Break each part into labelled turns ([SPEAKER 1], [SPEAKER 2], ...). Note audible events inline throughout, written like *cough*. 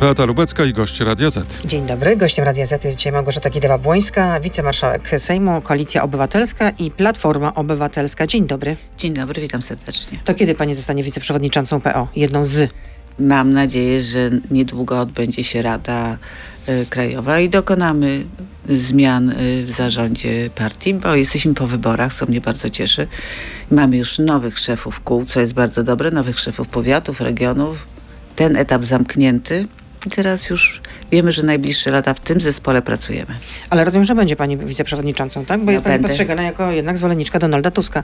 [SPEAKER 1] Beata Lubecka i gość Radia Z.
[SPEAKER 2] Dzień dobry. Gościem Radia Z jest dzisiaj Małgorzata Kidawa-Błońska, wicemarszałek Sejmu, Koalicja Obywatelska i Platforma Obywatelska. Dzień dobry.
[SPEAKER 3] Dzień dobry, witam serdecznie.
[SPEAKER 2] To kiedy pani zostanie wiceprzewodniczącą PO? Jedną z.
[SPEAKER 3] Mam nadzieję, że niedługo odbędzie się Rada y, Krajowa i dokonamy zmian y, w zarządzie partii, bo jesteśmy po wyborach, co mnie bardzo cieszy. Mamy już nowych szefów kół, co jest bardzo dobre, nowych szefów powiatów, regionów. Ten etap zamknięty. I teraz już wiemy, że najbliższe lata w tym zespole pracujemy.
[SPEAKER 2] Ale rozumiem, że będzie pani wiceprzewodniczącą, tak? Bo
[SPEAKER 3] No
[SPEAKER 2] jest pani
[SPEAKER 3] będę.
[SPEAKER 2] postrzegana jako jednak zwolenniczka Donalda Tuska.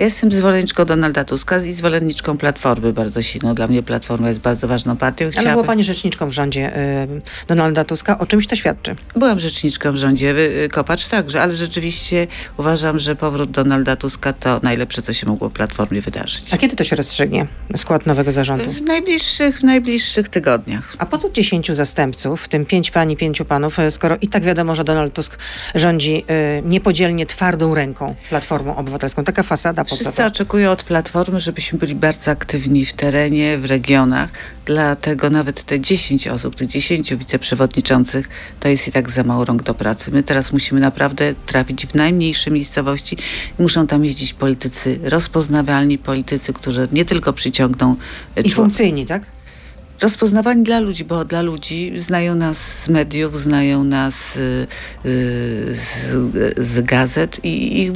[SPEAKER 3] Ja jestem zwolenniczką Donalda Tuska i zwolenniczką Platformy bardzo silną. Dla mnie Platforma jest bardzo ważną partią.
[SPEAKER 2] Ale była pani rzeczniczką w rządzie y, Donalda Tuska. O czymś to świadczy.
[SPEAKER 3] Byłam rzeczniczką w rządzie, y, Kopacz także, ale rzeczywiście uważam, że powrót Donalda Tuska to najlepsze, co się mogło Platformie wydarzyć.
[SPEAKER 2] A kiedy to się rozstrzygnie? Skład nowego zarządu.
[SPEAKER 3] W najbliższych, w najbliższych tygodniach.
[SPEAKER 2] A po co dziesięciu zastępców, w tym pięć pani, pięciu panów, y, skoro i tak wiadomo, że Donald Tusk rządzi y, niepodzielnie twardą ręką Platformą Obywatelską? Taka fasada,
[SPEAKER 3] Wszyscy
[SPEAKER 2] to?
[SPEAKER 3] oczekują od Platformy, żebyśmy byli bardzo aktywni w terenie, w regionach. Dlatego nawet te 10 osób, tych 10 wiceprzewodniczących, to jest i tak za mało rąk do pracy. My teraz musimy naprawdę trafić w najmniejsze miejscowości. Muszą tam jeździć politycy rozpoznawalni, politycy, którzy nie tylko przyciągną e,
[SPEAKER 2] I funkcyjni, tak?
[SPEAKER 3] rozpoznawani dla ludzi, bo dla ludzi znają nas z mediów, znają nas y, y, z, z gazet i, i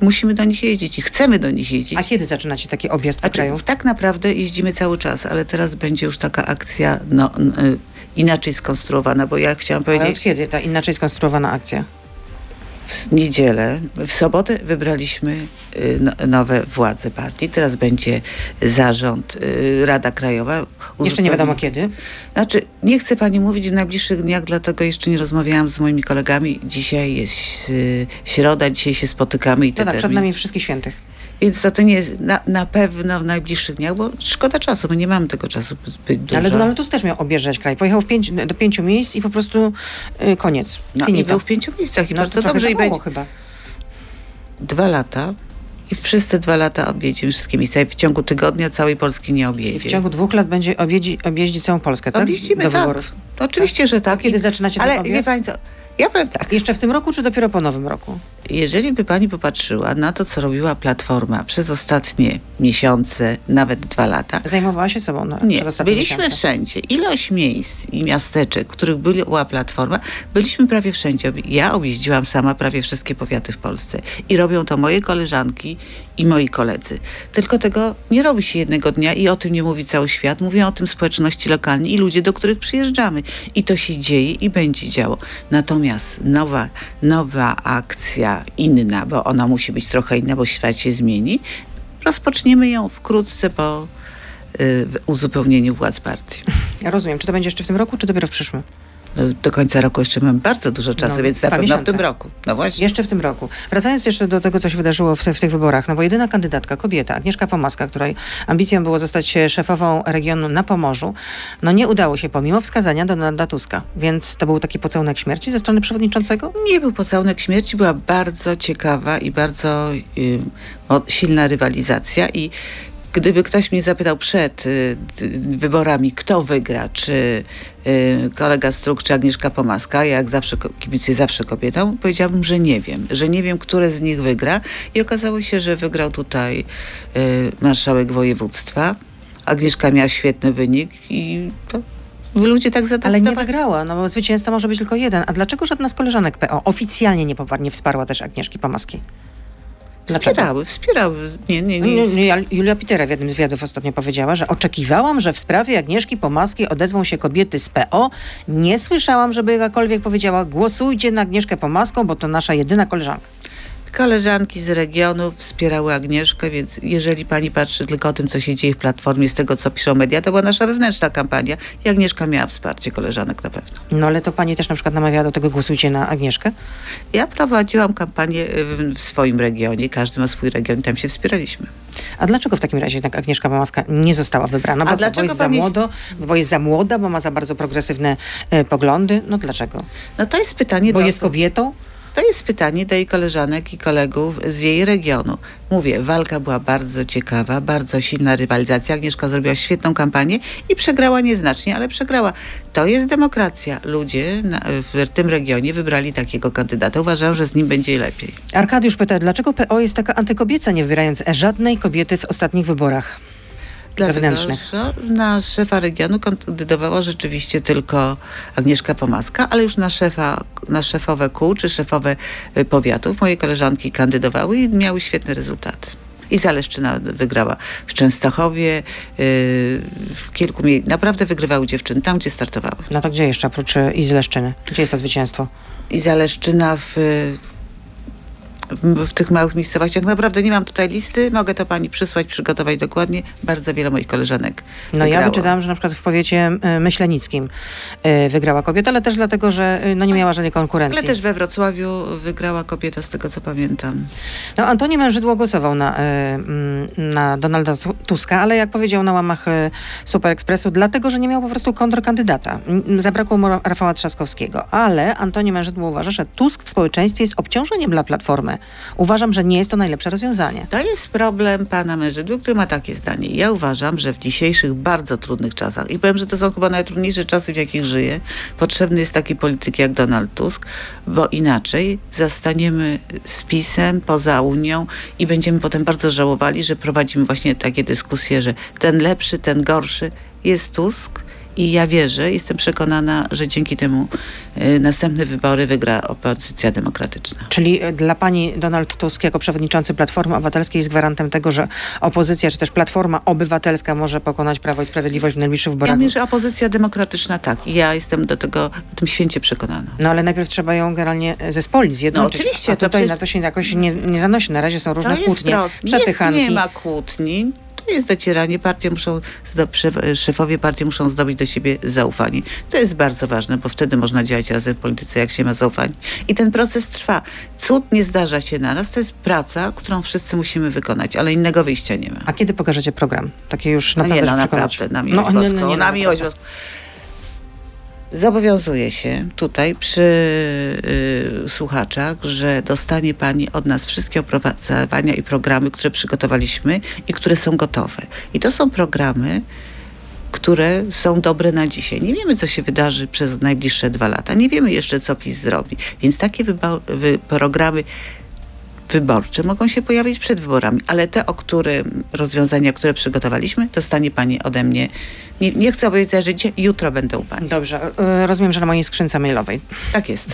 [SPEAKER 3] musimy do nich jeździć i chcemy do nich jeździć.
[SPEAKER 2] A kiedy zaczynacie taki objazd po kraju?
[SPEAKER 3] tak naprawdę jeździmy cały czas, ale teraz będzie już taka akcja no, y, inaczej skonstruowana, bo ja chciałam
[SPEAKER 2] Ale od
[SPEAKER 3] powiedzieć,
[SPEAKER 2] kiedy ta inaczej skonstruowana akcja?
[SPEAKER 3] W niedzielę, w sobotę wybraliśmy y, no, nowe władze partii. Teraz będzie zarząd, y, Rada Krajowa.
[SPEAKER 2] Jeszcze nie wiadomo kiedy.
[SPEAKER 3] Znaczy, nie chcę pani mówić w najbliższych dniach, dlatego jeszcze nie rozmawiałam z moimi kolegami. Dzisiaj jest y, środa, dzisiaj się spotykamy i
[SPEAKER 2] To
[SPEAKER 3] te
[SPEAKER 2] tak, przed
[SPEAKER 3] terminy.
[SPEAKER 2] nami wszystkich świętych.
[SPEAKER 3] Więc to, to nie jest na, na pewno w najbliższych dniach, bo szkoda czasu, my nie mamy tego czasu zbyt dużo.
[SPEAKER 2] Ale Donald Tusk też miał objeżdżać kraj. Pojechał w pięć, do pięciu miejsc i po prostu y, koniec.
[SPEAKER 3] no, i
[SPEAKER 2] Finito.
[SPEAKER 3] był w pięciu miejscach i
[SPEAKER 2] No, to
[SPEAKER 3] bardzo
[SPEAKER 2] trochę
[SPEAKER 3] dobrze i będzie
[SPEAKER 2] chyba.
[SPEAKER 3] dwa lata i przez te dwa lata odwiedzimy wszystkie miejsca. I w ciągu tygodnia całej Polski nie
[SPEAKER 2] I
[SPEAKER 3] objedzie.
[SPEAKER 2] w ciągu dwóch lat będzie objeździ, objeździć całą Polskę, tak?
[SPEAKER 3] Objeździmy,
[SPEAKER 2] Do
[SPEAKER 3] tak.
[SPEAKER 2] wyborów.
[SPEAKER 3] Oczywiście, że tak.
[SPEAKER 2] Kiedy
[SPEAKER 3] I-
[SPEAKER 2] zaczynacie ten
[SPEAKER 3] Ale wie pani co, ja powiem tak.
[SPEAKER 2] Jeszcze w tym roku, czy dopiero po nowym roku?
[SPEAKER 3] Jeżeli by pani popatrzyła na to, co robiła Platforma przez ostatnie miesiące, nawet dwa lata,
[SPEAKER 2] Zajmowała się sobą na,
[SPEAKER 3] nie, byliśmy
[SPEAKER 2] miesiące.
[SPEAKER 3] wszędzie. Ilość miejsc i miasteczek, w których była Platforma, byliśmy prawie wszędzie. Ja objeździłam sama prawie wszystkie powiaty w Polsce. I robią to moje koleżanki i moi koledzy. Tylko tego nie robi się jednego dnia i o tym nie mówi cały świat. Mówią o tym społeczności lokalne i ludzie, do których przyjeżdżamy. I to się dzieje i będzie działo. Natomiast nowa, nowa akcja, inna, bo ona musi być trochę inna, bo świat się zmieni, rozpoczniemy ją wkrótce po y, uzupełnieniu władz partii.
[SPEAKER 2] Ja rozumiem. Czy to będzie jeszcze w tym roku, czy dopiero w przyszłym?
[SPEAKER 3] No, do końca roku jeszcze mamy bardzo dużo czasu,
[SPEAKER 2] No,
[SPEAKER 3] więc na pewno w
[SPEAKER 2] miesiące.
[SPEAKER 3] tym roku. No właśnie.
[SPEAKER 2] Jeszcze w tym roku. Wracając jeszcze do tego, co się wydarzyło w, te, w tych wyborach, no bo jedyna kandydatka, kobieta, Agnieszka Pomaska, której ambicją było zostać szefową regionu na Pomorzu, no nie udało się pomimo wskazania Donalda Tuska. Więc to był taki pocałunek śmierci ze strony przewodniczącego?
[SPEAKER 3] Nie był pocałunek śmierci, była bardzo ciekawa i bardzo y, silna rywalizacja i gdyby ktoś mnie zapytał przed y, wyborami, kto wygra, czy y, kolega Struk, czy Agnieszka Pomaska, ja jak zawsze kibicuję zawsze kobietom, powiedziałabym, że nie wiem, że nie wiem, które z nich wygra i okazało się, że wygrał tutaj y, marszałek województwa. Agnieszka miała świetny wynik i to ludzie tak
[SPEAKER 2] Ale
[SPEAKER 3] zadecydowali.
[SPEAKER 2] nie wygrała, no bo zwycięzca może być tylko jeden. A dlaczego żadna z koleżanek PO oficjalnie nie, nie wsparła też Agnieszki Pomaskiej? Dlaczego?
[SPEAKER 3] Wspierały, wspierały. Nie, nie, nie.
[SPEAKER 2] Nie, nie, Julia Pitera w jednym z wywiadów ostatnio powiedziała, że oczekiwałam, że w sprawie Agnieszki Pomaskiej odezwą się kobiety z PO. Nie słyszałam, żeby jakakolwiek powiedziała głosujcie na Agnieszkę Pomaską, bo to nasza jedyna koleżanka.
[SPEAKER 3] Koleżanki z regionu wspierały Agnieszkę, więc jeżeli pani patrzy tylko o tym, co się dzieje w Platformie, z tego, co piszą media, to była nasza wewnętrzna kampania i Agnieszka miała wsparcie koleżanek na pewno.
[SPEAKER 2] No ale to pani też na przykład namawiała do tego głosujcie na Agnieszkę?
[SPEAKER 3] Ja prowadziłam kampanię w, w swoim regionie, każdy ma swój region i tam się wspieraliśmy.
[SPEAKER 2] A dlaczego w takim razie jednak Agnieszka Pomaska nie została wybrana? Bo,
[SPEAKER 3] A
[SPEAKER 2] co, bo
[SPEAKER 3] dlaczego
[SPEAKER 2] jest
[SPEAKER 3] pani-
[SPEAKER 2] za młodo, bo jest za młoda, bo ma za bardzo progresywne e, poglądy? No dlaczego?
[SPEAKER 3] No to jest pytanie
[SPEAKER 2] Bo
[SPEAKER 3] do
[SPEAKER 2] jest kobietą?
[SPEAKER 3] To jest pytanie jej koleżanek i kolegów z jej regionu. Mówię, walka była bardzo ciekawa, bardzo silna rywalizacja. Agnieszka zrobiła świetną kampanię i przegrała nieznacznie, ale przegrała. To jest demokracja. Ludzie na, w tym regionie wybrali takiego kandydata. Uważają, że z nim będzie lepiej.
[SPEAKER 2] Arkadiusz pyta, dlaczego PO jest taka antykobieca, nie wybierając żadnej kobiety w ostatnich wyborach?
[SPEAKER 3] Dlatego,
[SPEAKER 2] wewnętrznych.
[SPEAKER 3] że na szefa regionu kandydowała rzeczywiście tylko Agnieszka Pomaska, ale już na, szefa, na szefowe kół czy szefowe y, powiatów moje koleżanki kandydowały i miały świetne rezultaty. I Zaleszczyna wygrała w Częstochowie, yy, w kilku miejscach. Naprawdę wygrywały dziewczyny tam, gdzie startowały.
[SPEAKER 2] No to gdzie jeszcze, oprócz y, i z Leszczyny? Gdzie jest to zwycięstwo?
[SPEAKER 3] I Zaleszczyna w, w, w tych małych miejscowościach. Naprawdę nie mam tutaj listy, mogę to pani przysłać, przygotować dokładnie. Bardzo wiele moich koleżanek
[SPEAKER 2] No ja
[SPEAKER 3] wygrało.
[SPEAKER 2] wyczytałam, że na przykład w powiecie y, myślenickim y, wygrała kobieta, ale też dlatego, że y, no nie miała żadnej konkurencji.
[SPEAKER 3] Ale też we Wrocławiu wygrała kobieta, z tego co pamiętam.
[SPEAKER 2] No, Antoni Mężydło głosował na, na Donalda Tuska, ale jak powiedział na łamach Super Expressu, dlatego, że nie miał po prostu kontrkandydata. Zabrakło mu Ra- Rafała Trzaskowskiego. Ale Antoni Mężydło uważa, że Tusk w społeczeństwie jest obciążeniem dla Platformy. Uważam, że nie jest to najlepsze rozwiązanie.
[SPEAKER 3] To jest problem pana Mężydły, który ma takie zdanie. Ja uważam, że w dzisiejszych bardzo trudnych czasach, i powiem, że to są chyba najtrudniejsze czasy, w jakich żyję, potrzebny jest taki polityk jak Donald Tusk, bo inaczej zastaniemy z PiSem poza Unią i będziemy potem bardzo żałowali, że prowadzimy właśnie takie dyskusje, że ten lepszy, ten gorszy jest Tusk. I ja wierzę, jestem przekonana, że dzięki temu y, następne wybory wygra opozycja demokratyczna.
[SPEAKER 2] Czyli y, dla pani Donald Tusk jako przewodniczący Platformy Obywatelskiej jest gwarantem tego, że opozycja, czy też Platforma Obywatelska może pokonać Prawo i Sprawiedliwość w najbliższych wyborach.
[SPEAKER 3] Ja myślę, że opozycja demokratyczna tak. I ja jestem do tego o tym święcie przekonana.
[SPEAKER 2] No ale najpierw trzeba ją generalnie zespolić, zjednoczyć.
[SPEAKER 3] No oczywiście,
[SPEAKER 2] A
[SPEAKER 3] to
[SPEAKER 2] tutaj
[SPEAKER 3] przecież-
[SPEAKER 2] na to się jakoś nie, nie zanosi. Na razie są różne
[SPEAKER 3] to jest
[SPEAKER 2] kłótnie,
[SPEAKER 3] proste.
[SPEAKER 2] przepychanki.
[SPEAKER 3] Jest, nie ma kłótni. To jest docieranie. Partie muszą, szefowie partii muszą zdobyć do siebie zaufanie. To jest bardzo ważne, bo wtedy można działać razem w polityce, jak się ma zaufanie. I ten proces trwa. Cud nie zdarza się naraz. To jest praca, którą wszyscy musimy wykonać, ale innego wyjścia nie ma.
[SPEAKER 2] A kiedy pokażecie program? Takie już
[SPEAKER 3] No
[SPEAKER 2] naprawdę,
[SPEAKER 3] nie, no
[SPEAKER 2] żeby przekonać.
[SPEAKER 3] naprawdę, na miłość
[SPEAKER 2] no,
[SPEAKER 3] boską,
[SPEAKER 2] no, nie,
[SPEAKER 3] na
[SPEAKER 2] no,
[SPEAKER 3] miłość boską. Zobowiązuję się tutaj przy y, słuchaczach, że dostanie Pani od nas wszystkie opracowania i programy, które przygotowaliśmy i które są gotowe. I to są programy, które są dobre na dzisiaj. Nie wiemy, co się wydarzy przez najbliższe dwa lata. Nie wiemy jeszcze, co PiS zrobi. Więc takie programy wyborcze mogą się pojawić przed wyborami, ale te, o które rozwiązania, które przygotowaliśmy, dostanie Pani ode mnie. Nie, nie chcę powiedzieć, że dzisiaj, jutro będę u Pani.
[SPEAKER 2] Dobrze, y, rozumiem, że na mojej skrzynce mailowej.
[SPEAKER 3] Tak jest.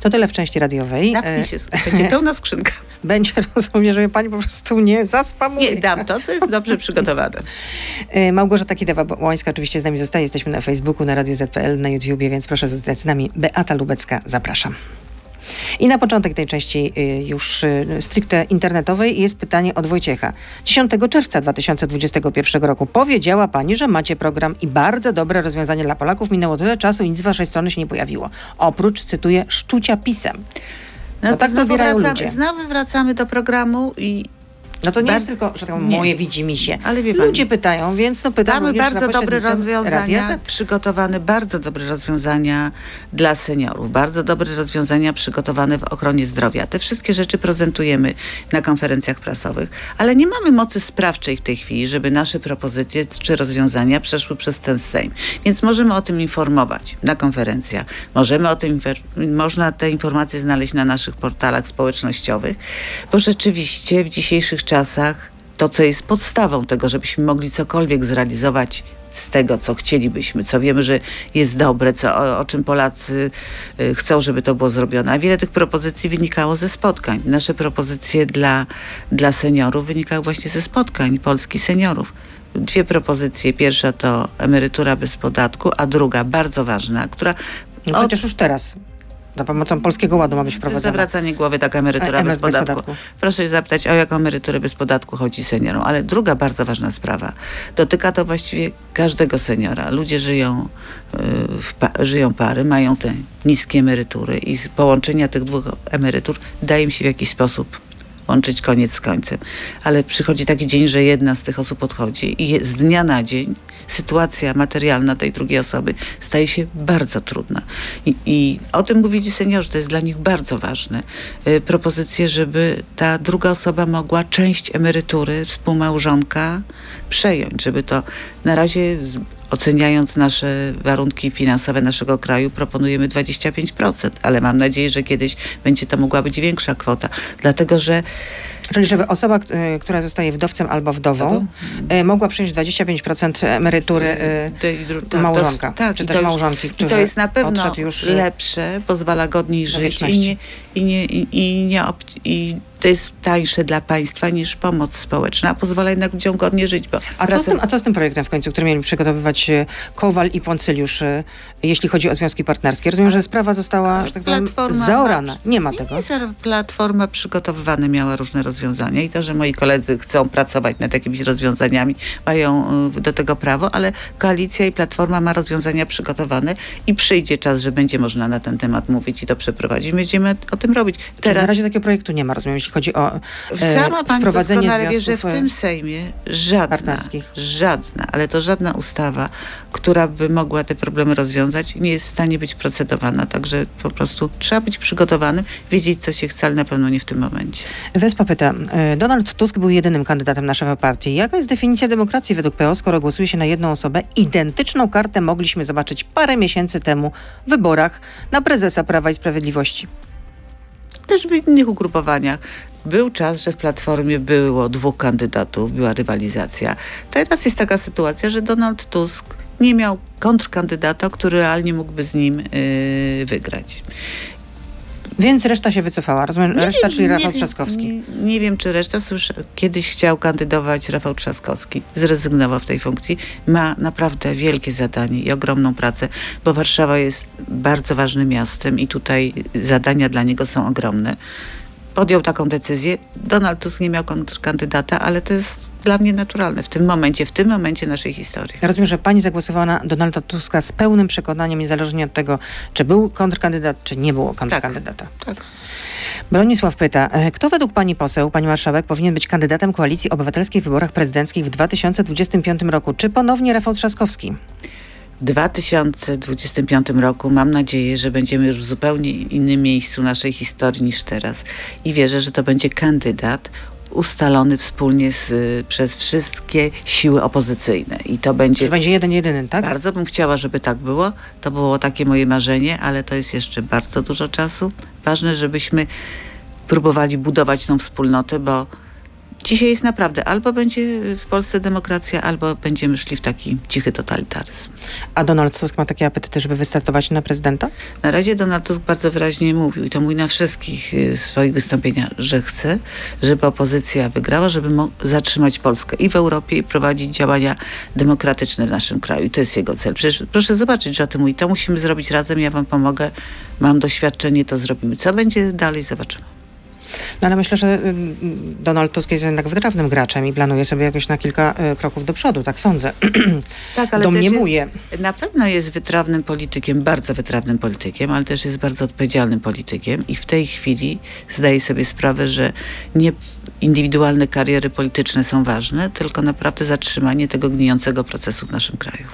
[SPEAKER 2] To tyle w części radiowej.
[SPEAKER 3] Zapnij
[SPEAKER 2] Y,
[SPEAKER 3] się, będzie *laughs* pełna skrzynka.
[SPEAKER 2] Będzie, *laughs* rozumiem, żeby pani po prostu nie zaspamuje.
[SPEAKER 3] Nie, dam to, co jest dobrze przygotowane.
[SPEAKER 2] Y, Małgorzata Kidawa-Łańska oczywiście z nami zostaje. Jesteśmy na Facebooku, na Radio ZPL, na YouTubie, więc proszę zostać z nami. Beata Lubecka, zapraszam. I na początek tej części y, już y, stricte internetowej jest pytanie od Wojciecha. 10 czerwca 2021 roku powiedziała pani, że macie program i bardzo dobre rozwiązanie dla Polaków. Minęło tyle czasu i nic z waszej strony się nie pojawiło. Oprócz, cytuję, szczucia pisem. No tak
[SPEAKER 3] znowu
[SPEAKER 2] dobierają
[SPEAKER 3] wracamy,
[SPEAKER 2] ludzie.
[SPEAKER 3] Znowu wracamy do programu i
[SPEAKER 2] No to nie
[SPEAKER 3] Bardzo-
[SPEAKER 2] jest tylko, że tak moje widzi mi się.
[SPEAKER 3] Ale wie pani-
[SPEAKER 2] Ludzie pytają, więc no pytam
[SPEAKER 3] Mamy bardzo dobre rozwiązania, przygotowane bardzo dobre rozwiązania dla seniorów, bardzo dobre rozwiązania przygotowane w ochronie zdrowia. Te wszystkie rzeczy prezentujemy na konferencjach prasowych, ale nie mamy mocy sprawczej w tej chwili, żeby nasze propozycje czy rozwiązania przeszły przez ten Sejm. Więc możemy o tym informować na konferencjach. Możemy o tym, można te informacje znaleźć na naszych portalach społecznościowych, bo rzeczywiście w dzisiejszych czasach to, co jest podstawą tego, żebyśmy mogli cokolwiek zrealizować z tego, co chcielibyśmy, co wiemy, że jest dobre, co, o, o czym Polacy y, chcą, żeby to było zrobione. A wiele tych propozycji wynikało ze spotkań. Nasze propozycje dla, dla seniorów wynikały właśnie ze spotkań Polski seniorów. Dwie propozycje. Pierwsza to emerytura bez podatku, a druga, bardzo ważna, która
[SPEAKER 2] No przecież już teraz za pomocą Polskiego Ładu ma być wprowadzona.
[SPEAKER 3] zawracanie głowy, taka emerytura
[SPEAKER 2] E,
[SPEAKER 3] bez,
[SPEAKER 2] emeryt bez
[SPEAKER 3] podatku.
[SPEAKER 2] podatku.
[SPEAKER 3] Proszę się zapytać, o jaką emeryturę bez podatku chodzi seniorom. Ale druga bardzo ważna sprawa. Dotyka to właściwie każdego seniora. Ludzie żyją, y, pa- żyją pary, mają te niskie emerytury i z połączenia tych dwóch emerytur daje im się w jakiś sposób łączyć koniec z końcem. Ale przychodzi taki dzień, że jedna z tych osób odchodzi i z dnia na dzień sytuacja materialna tej drugiej osoby staje się bardzo trudna. I, i o tym mówili seniorzy, to jest dla nich bardzo ważne. Y, propozycje, żeby ta druga osoba mogła część emerytury współmałżonka przejąć, żeby to na razie oceniając nasze warunki finansowe naszego kraju, proponujemy 25%, ale mam nadzieję, że kiedyś będzie to mogła być większa kwota, dlatego że
[SPEAKER 2] Czyli żeby osoba, y, która zostaje wdowcem albo wdową, y, mogła przyjąć 25% emerytury y,
[SPEAKER 3] tej dru-
[SPEAKER 2] tak, małżonka, czy też
[SPEAKER 3] to
[SPEAKER 2] małżonki, którzy
[SPEAKER 3] to jest na pewno
[SPEAKER 2] już,
[SPEAKER 3] lepsze, pozwala godniej żyć i nie, i nie, i, i nie i to jest tańsze dla państwa niż pomoc społeczna, a pozwala jednak ludziom godnie żyć. Bo
[SPEAKER 2] A co, z tym, a co z tym projektem w końcu, który mieli przygotowywać y, Kowal i Poncyliusz, y, jeśli chodzi o związki partnerskie? Rozumiem, że sprawa została, że tak
[SPEAKER 3] Platforma
[SPEAKER 2] zaorana. Nie ma tego.
[SPEAKER 3] nie, Platforma przygotowywana miała różne rozwiązania i to, że moi koledzy chcą pracować nad jakimiś rozwiązaniami, mają y, do tego prawo, ale koalicja i Platforma ma rozwiązania przygotowane i przyjdzie czas, że będzie można na ten temat mówić i to przeprowadzić. Będziemy o tym robić.
[SPEAKER 2] Czyli na razie takiego projektu nie ma, rozumiem, jeśli chodzi o e,
[SPEAKER 3] Sama pani
[SPEAKER 2] wprowadzenie
[SPEAKER 3] doskonale wie, że w tym Sejmie żadna, żadna, ale to żadna ustawa, która by mogła te problemy rozwiązać, nie jest w stanie być procedowana. Także po prostu trzeba być przygotowanym, wiedzieć, co się chce, ale na pewno nie w tym momencie.
[SPEAKER 2] Wespa pyta, e, Donald Tusk był jedynym kandydatem na szefa partii. Jaka jest definicja demokracji według PO, skoro głosuje się na jedną osobę? Identyczną kartę mogliśmy zobaczyć parę miesięcy temu w wyborach na prezesa Prawa i Sprawiedliwości.
[SPEAKER 3] Też w innych ugrupowaniach. Był czas, że w Platformie było dwóch kandydatów, była rywalizacja. Teraz jest taka sytuacja, że Donald Tusk nie miał kontrkandydata, który realnie mógłby z nim yy, wygrać.
[SPEAKER 2] Więc reszta się wycofała. Rozumiem,
[SPEAKER 3] Nie
[SPEAKER 2] reszta,
[SPEAKER 3] wiem,
[SPEAKER 2] czyli Rafał
[SPEAKER 3] nie
[SPEAKER 2] Trzaskowski.
[SPEAKER 3] Nie, nie wiem, czy reszta. Słyszę, kiedyś chciał kandydować Rafał Trzaskowski. Zrezygnował w tej funkcji. Ma naprawdę wielkie zadanie i ogromną pracę, bo Warszawa jest bardzo ważnym miastem i tutaj zadania dla niego są ogromne. Podjął taką decyzję. Donald Tusk nie miał kontrkandydata, ale to jest dla mnie naturalne w tym momencie, w tym momencie naszej historii.
[SPEAKER 2] Ja rozumiem, że pani zagłosowała na Donalda Tuska z pełnym przekonaniem, niezależnie od tego, czy był kontrkandydat, czy nie było kontrkandydata.
[SPEAKER 3] Tak.
[SPEAKER 2] Bronisław pyta, e, kto według pani poseł, pani marszałek, powinien być kandydatem Koalicji Obywatelskiej w wyborach prezydenckich w 2025 roku? Czy ponownie Rafał Trzaskowski?
[SPEAKER 3] W 2025 roku mam nadzieję, że będziemy już w zupełnie innym miejscu naszej historii niż teraz i wierzę, że to będzie kandydat ustalony wspólnie z, przez wszystkie siły opozycyjne i to będzie
[SPEAKER 2] będzie jeden, jedyny, tak?
[SPEAKER 3] Bardzo bym chciała, żeby tak było. To było takie moje marzenie, ale to jest jeszcze bardzo dużo czasu. Ważne, żebyśmy próbowali budować tą wspólnotę, bo dzisiaj jest naprawdę albo będzie w Polsce demokracja, albo będziemy szli w taki cichy totalitaryzm.
[SPEAKER 2] A Donald Tusk ma takie apetyty, żeby wystartować na prezydenta?
[SPEAKER 3] Na razie Donald Tusk bardzo wyraźnie mówił, i to mówi na wszystkich y, swoich wystąpieniach, że chce, żeby opozycja wygrała, żeby zatrzymać Polskę i w Europie, i prowadzić działania demokratyczne w naszym kraju. I to jest jego cel. Przecież proszę zobaczyć, że o tym mówi. To musimy zrobić razem, ja wam pomogę, mam doświadczenie, to zrobimy. Co będzie dalej, zobaczymy.
[SPEAKER 2] No ale myślę, że ym, Donald Tusk jest jednak wytrawnym graczem i planuje sobie jakoś na kilka y, kroków do przodu, tak sądzę. *clears throat*
[SPEAKER 3] Tak, ale
[SPEAKER 2] Domniemuję.
[SPEAKER 3] Też jest, na pewno jest wytrawnym politykiem, bardzo wytrawnym politykiem, ale też jest bardzo odpowiedzialnym politykiem i w tej chwili zdaje sobie sprawę, że nie indywidualne kariery polityczne są ważne, tylko naprawdę zatrzymanie tego gnijącego procesu w naszym kraju.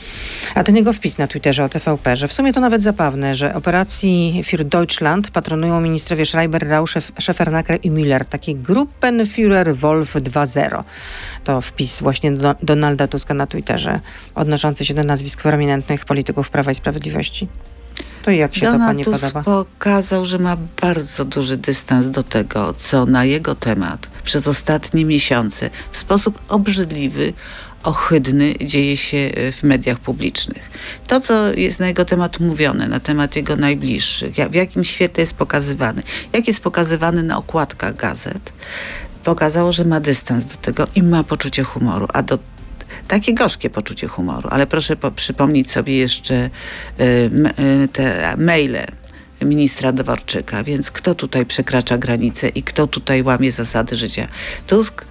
[SPEAKER 2] A ten jego wpis na Twitterze o TVP, że w sumie to nawet zabawne, że operacji Für Deutschland patronują ministrowie Schreiber, Rau, Szef- I Müller. Taki Gruppenführer Wolf 2.0. To wpis właśnie do Donalda Tuska na Twitterze, odnoszący się do nazwisk prominentnych polityków Prawa i Sprawiedliwości. To jak się to
[SPEAKER 3] Donald
[SPEAKER 2] pani
[SPEAKER 3] Tusk
[SPEAKER 2] podoba?
[SPEAKER 3] pokazał, że ma bardzo duży dystans do tego, co na jego temat przez ostatnie miesiące w sposób obrzydliwy, ohydny dzieje się e, w mediach publicznych. To, co jest na jego temat mówione, na temat jego najbliższych, w jakim świetle jest pokazywany, jak jest pokazywany na okładkach gazet, pokazało, że ma dystans do tego i ma poczucie humoru. A do takie gorzkie poczucie humoru, ale proszę po, przypomnieć sobie jeszcze y, y, te maile ministra Dworczyka, więc kto tutaj przekracza granice i kto tutaj łamie zasady życia. Tusk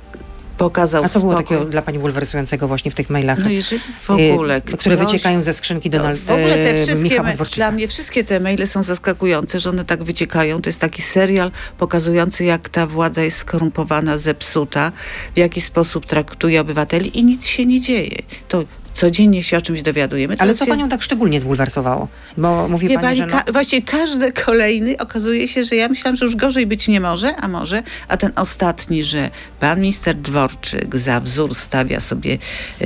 [SPEAKER 3] pokazał
[SPEAKER 2] A co było
[SPEAKER 3] spokój.
[SPEAKER 2] takiego dla pani bulwersującego właśnie w tych mailach,
[SPEAKER 3] No jeżeli w ogóle...
[SPEAKER 2] y, które
[SPEAKER 3] ktoś-
[SPEAKER 2] wyciekają ze skrzynki
[SPEAKER 3] no,
[SPEAKER 2] Donald,
[SPEAKER 3] w ogóle te
[SPEAKER 2] e,
[SPEAKER 3] wszystkie, me- dla mnie wszystkie te maile są zaskakujące, że one tak wyciekają. To jest taki serial pokazujący, jak ta władza jest skorumpowana, zepsuta, w jaki sposób traktuje obywateli i nic się nie dzieje. To codziennie się o czymś dowiadujemy.
[SPEAKER 2] Ale co
[SPEAKER 3] się-
[SPEAKER 2] panią tak szczególnie zbulwersowało? Bo mówi
[SPEAKER 3] Wie
[SPEAKER 2] pani,
[SPEAKER 3] pani,
[SPEAKER 2] że no,
[SPEAKER 3] ka- właśnie każdy kolejny okazuje się, że ja myślałam, że już gorzej być nie może, a może, a ten ostatni, że pan minister Dworczyk za wzór stawia sobie y,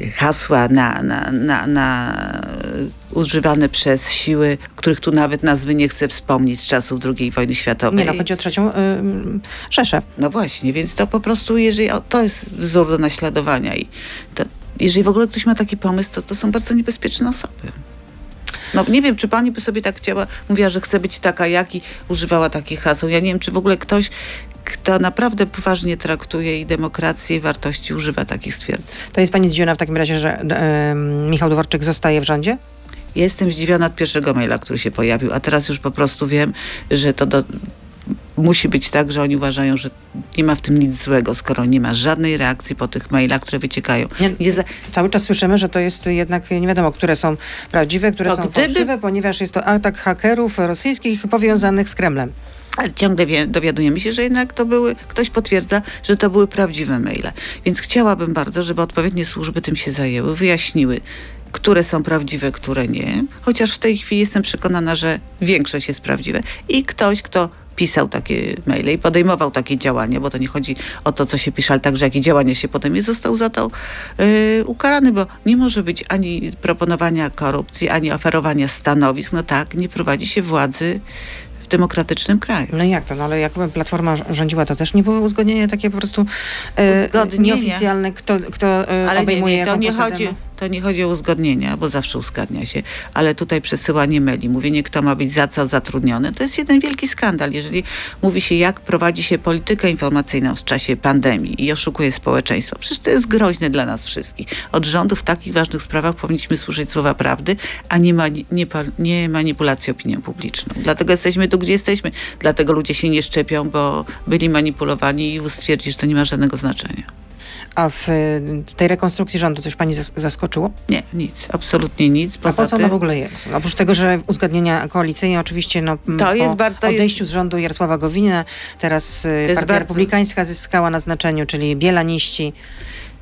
[SPEAKER 3] y, hasła na, na, na, na y, używane przez siły, których tu nawet nazwy nie chcę wspomnieć z czasów II wojny światowej.
[SPEAKER 2] nie no, chodzi o trzecią y, Rzeszę.
[SPEAKER 3] No właśnie, więc to po prostu, jeżeli o, to jest wzór do naśladowania i to, jeżeli w ogóle ktoś ma taki pomysł, to to są bardzo niebezpieczne osoby. No nie wiem, czy pani by sobie tak chciała, mówiła, że chce być taka jak i używała takich haseł. Ja nie wiem, czy w ogóle ktoś, kto naprawdę poważnie traktuje i demokrację i wartości używa takich stwierdzeń.
[SPEAKER 2] To jest pani zdziwiona w takim razie, że Michał Dworczyk zostaje w rządzie?
[SPEAKER 3] Jestem zdziwiona od pierwszego maila, który się pojawił, a teraz już po prostu wiem, że to do, musi być tak, że oni uważają, że nie ma w tym nic złego, skoro nie ma żadnej reakcji po tych mailach, które wyciekają.
[SPEAKER 2] Nie,
[SPEAKER 3] za,
[SPEAKER 2] Cały czas słyszymy, że to jest jednak nie wiadomo, które są prawdziwe, które
[SPEAKER 3] No,
[SPEAKER 2] są
[SPEAKER 3] gdyby-
[SPEAKER 2] fałszywe, ponieważ jest to atak hakerów rosyjskich powiązanych z Kremlem.
[SPEAKER 3] Ale ciągle dowiadujemy się, że jednak to były, ktoś potwierdza, że to były prawdziwe maile. Więc chciałabym bardzo, żeby odpowiednie służby tym się zajęły, wyjaśniły, które są prawdziwe, które nie. Chociaż w tej chwili jestem przekonana, że większość jest prawdziwe. I ktoś, kto pisał takie maile i podejmował takie działania, bo to nie chodzi o to, co się pisze, ale także jakie działania się podejmie, został za to yy, ukarany, bo nie może być ani proponowania korupcji, ani oferowania stanowisk. No tak, nie prowadzi się władzy w demokratycznym kraju.
[SPEAKER 2] No jak to? No ale jak Platforma rz- rządziła, to też nie było uzgodnienia takie po prostu e,
[SPEAKER 3] Uzgodnienia.
[SPEAKER 2] nieoficjalne, kto, kto e,
[SPEAKER 3] Ale nie,
[SPEAKER 2] obejmuje
[SPEAKER 3] nie, to,
[SPEAKER 2] jaką
[SPEAKER 3] nie chodzi. To nie chodzi o uzgodnienia, bo zawsze uzgadnia się, ale tutaj przesyłanie maili, mówienie kto ma być za co zatrudniony, to jest jeden wielki skandal. Jeżeli mówi się jak prowadzi się politykę informacyjną w czasie pandemii i oszukuje społeczeństwo, przecież to jest groźne dla nas wszystkich. Od rządu w takich ważnych sprawach powinniśmy słyszeć słowa prawdy, a nie, mani- nie, nie manipulacji opinią publiczną. Dlatego jesteśmy tu, gdzie jesteśmy. Dlatego ludzie się nie szczepią, bo byli manipulowani i stwierdzi, że to nie ma żadnego znaczenia.
[SPEAKER 2] A w tej rekonstrukcji rządu coś pani zas- zaskoczyło?
[SPEAKER 3] Nie, nic, absolutnie nic.
[SPEAKER 2] A
[SPEAKER 3] Poza
[SPEAKER 2] po co ona w ogóle jest? Oprócz tego, że uzgodnienia koalicyjne oczywiście no,
[SPEAKER 3] To
[SPEAKER 2] po
[SPEAKER 3] jest bardzo- to jest-
[SPEAKER 2] odejściu z rządu Jarosława Gowina, teraz
[SPEAKER 3] jest
[SPEAKER 2] Partia
[SPEAKER 3] bardzo-
[SPEAKER 2] Republikańska zyskała na znaczeniu, czyli bielaniści.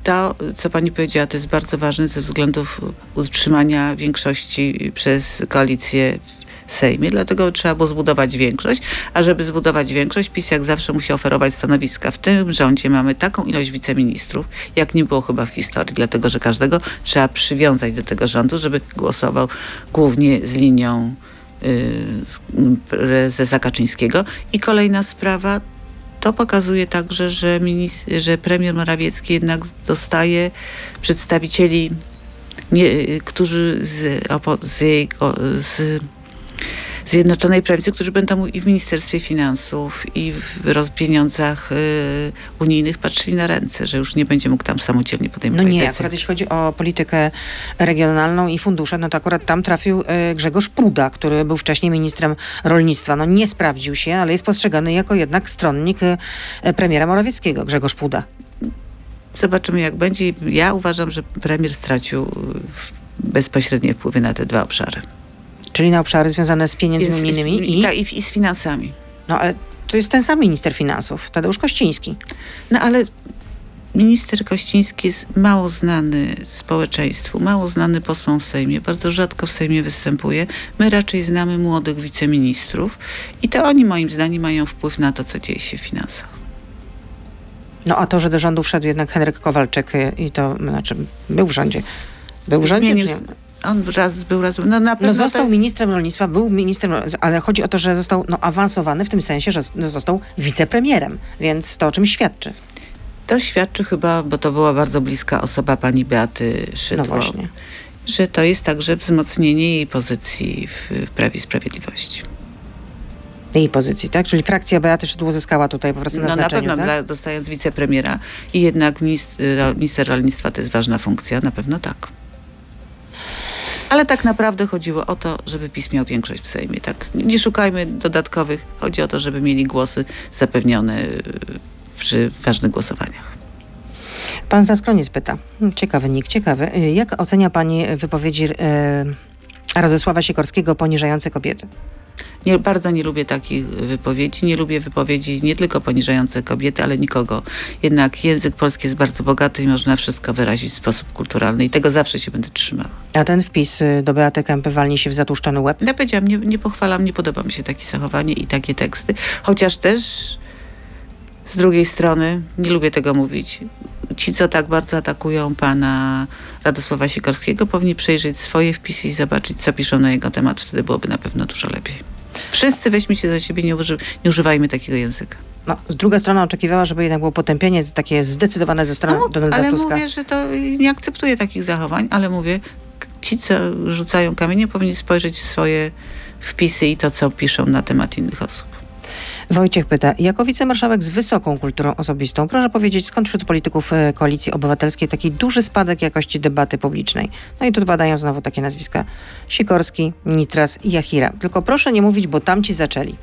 [SPEAKER 3] To, co pani powiedziała, to jest bardzo ważne ze względów utrzymania większości przez koalicję Sejmie, dlatego trzeba było zbudować większość, a żeby zbudować większość, PiS jak zawsze musi oferować stanowiska. W tym rządzie mamy taką ilość wiceministrów, jak nie było chyba w historii, dlatego że każdego trzeba przywiązać do tego rządu, żeby głosował głównie z linią y, prezesa Kaczyńskiego. I kolejna sprawa, to pokazuje także, że, że premier Morawiecki jednak dostaje przedstawicieli, nie, którzy z, z, jego, z Zjednoczonej Prawicy, którzy będą i w Ministerstwie Finansów, i w pieniądzach y, unijnych patrzyli na ręce, że już nie będzie mógł tam samodzielnie
[SPEAKER 2] No
[SPEAKER 3] podejmować
[SPEAKER 2] nie,
[SPEAKER 3] decyzji.
[SPEAKER 2] akurat jeśli chodzi o politykę regionalną i fundusze, no to akurat tam trafił e, Grzegorz Puda, który był wcześniej ministrem rolnictwa. No nie sprawdził się, ale jest postrzegany jako jednak stronnik e, e, premiera Morawieckiego, Grzegorz Puda.
[SPEAKER 3] Zobaczymy jak będzie. Ja uważam, że premier stracił y, bezpośrednie wpływy na te dwa obszary.
[SPEAKER 2] Czyli na obszary związane z pieniędzmi
[SPEAKER 3] Jest-
[SPEAKER 2] unijnymi i,
[SPEAKER 3] tak, i, i z finansami.
[SPEAKER 2] no ale to jest ten sam minister finansów, Tadeusz Kościński.
[SPEAKER 3] No ale minister Kościński jest mało znany społeczeństwu, mało znany posłom w Sejmie, bardzo rzadko w Sejmie występuje. My raczej znamy młodych wiceministrów i to oni moim zdaniem mają wpływ na to, co dzieje się w finansach.
[SPEAKER 2] No a to, że do rządu wszedł jednak Henryk Kowalczyk y, i to, znaczy był w rządzie. Był w rządzie?
[SPEAKER 3] Zmienił? On raz był, raz był. No na pewno
[SPEAKER 2] No został ministrem rolnictwa, był ministrem, ale chodzi o to, że został no, awansowany w tym sensie, że no, został wicepremierem, więc to o czym świadczy.
[SPEAKER 3] To świadczy chyba, bo to była bardzo bliska osoba pani Beaty Szydło,
[SPEAKER 2] No właśnie.
[SPEAKER 3] że to jest także wzmocnienie jej pozycji w, w Prawie i Sprawiedliwości.
[SPEAKER 2] Jej pozycji, tak? Czyli frakcja Beaty Szydło zyskała tutaj po prostu na
[SPEAKER 3] No na pewno,
[SPEAKER 2] tak?
[SPEAKER 3] dla, dostając wicepremiera i jednak minister, minister rolnictwa to jest ważna funkcja, na pewno tak. Ale tak naprawdę chodziło o to, żeby PiS miał większość w Sejmie. Tak? Nie szukajmy dodatkowych. Chodzi o to, żeby mieli głosy zapewnione y, przy ważnych głosowaniach.
[SPEAKER 2] Pan Zaskroniec pyta. Ciekawy nick, ciekawy. Y, Jak ocenia pani wypowiedzi e, Radosława Sikorskiego poniżające kobiety?
[SPEAKER 3] Nie, bardzo nie lubię takich wypowiedzi. Nie lubię wypowiedzi nie tylko poniżające kobiety, ale nikogo. Jednak język polski jest bardzo bogaty i można wszystko wyrazić w sposób kulturalny i tego zawsze się będę trzymała.
[SPEAKER 2] A ten wpis y, do Beaty Kępy walni się w zatłuszczony łeb?
[SPEAKER 3] Ja powiedziałam, nie, nie pochwalam, nie podoba mi się takie zachowanie i takie teksty. Chociaż też z drugiej strony, nie lubię tego mówić, ci, co tak bardzo atakują pana Radosława Sikorskiego, powinni przejrzeć swoje wpisy i zobaczyć, co piszą na jego temat. Wtedy byłoby na pewno dużo lepiej. Wszyscy weźmy się za siebie, nie, uży, nie używajmy takiego języka.
[SPEAKER 2] No, z druga strona oczekiwała, żeby jednak było potępienie takie zdecydowane ze strony
[SPEAKER 3] No,
[SPEAKER 2] Donalda
[SPEAKER 3] ale
[SPEAKER 2] Tuska.
[SPEAKER 3] mówię, że to nie akceptuję takich zachowań, ale mówię, ci, co rzucają kamienie, powinni spojrzeć w swoje wpisy i to, co piszą na temat innych osób.
[SPEAKER 2] Wojciech pyta, jako wicemarszałek z wysoką kulturą osobistą, proszę powiedzieć, skąd wśród polityków e, Koalicji Obywatelskiej taki duży spadek jakości debaty publicznej? No i tu padają znowu takie nazwiska Sikorski, Nitras i Jachira. Tylko proszę nie mówić, bo tamci zaczęli.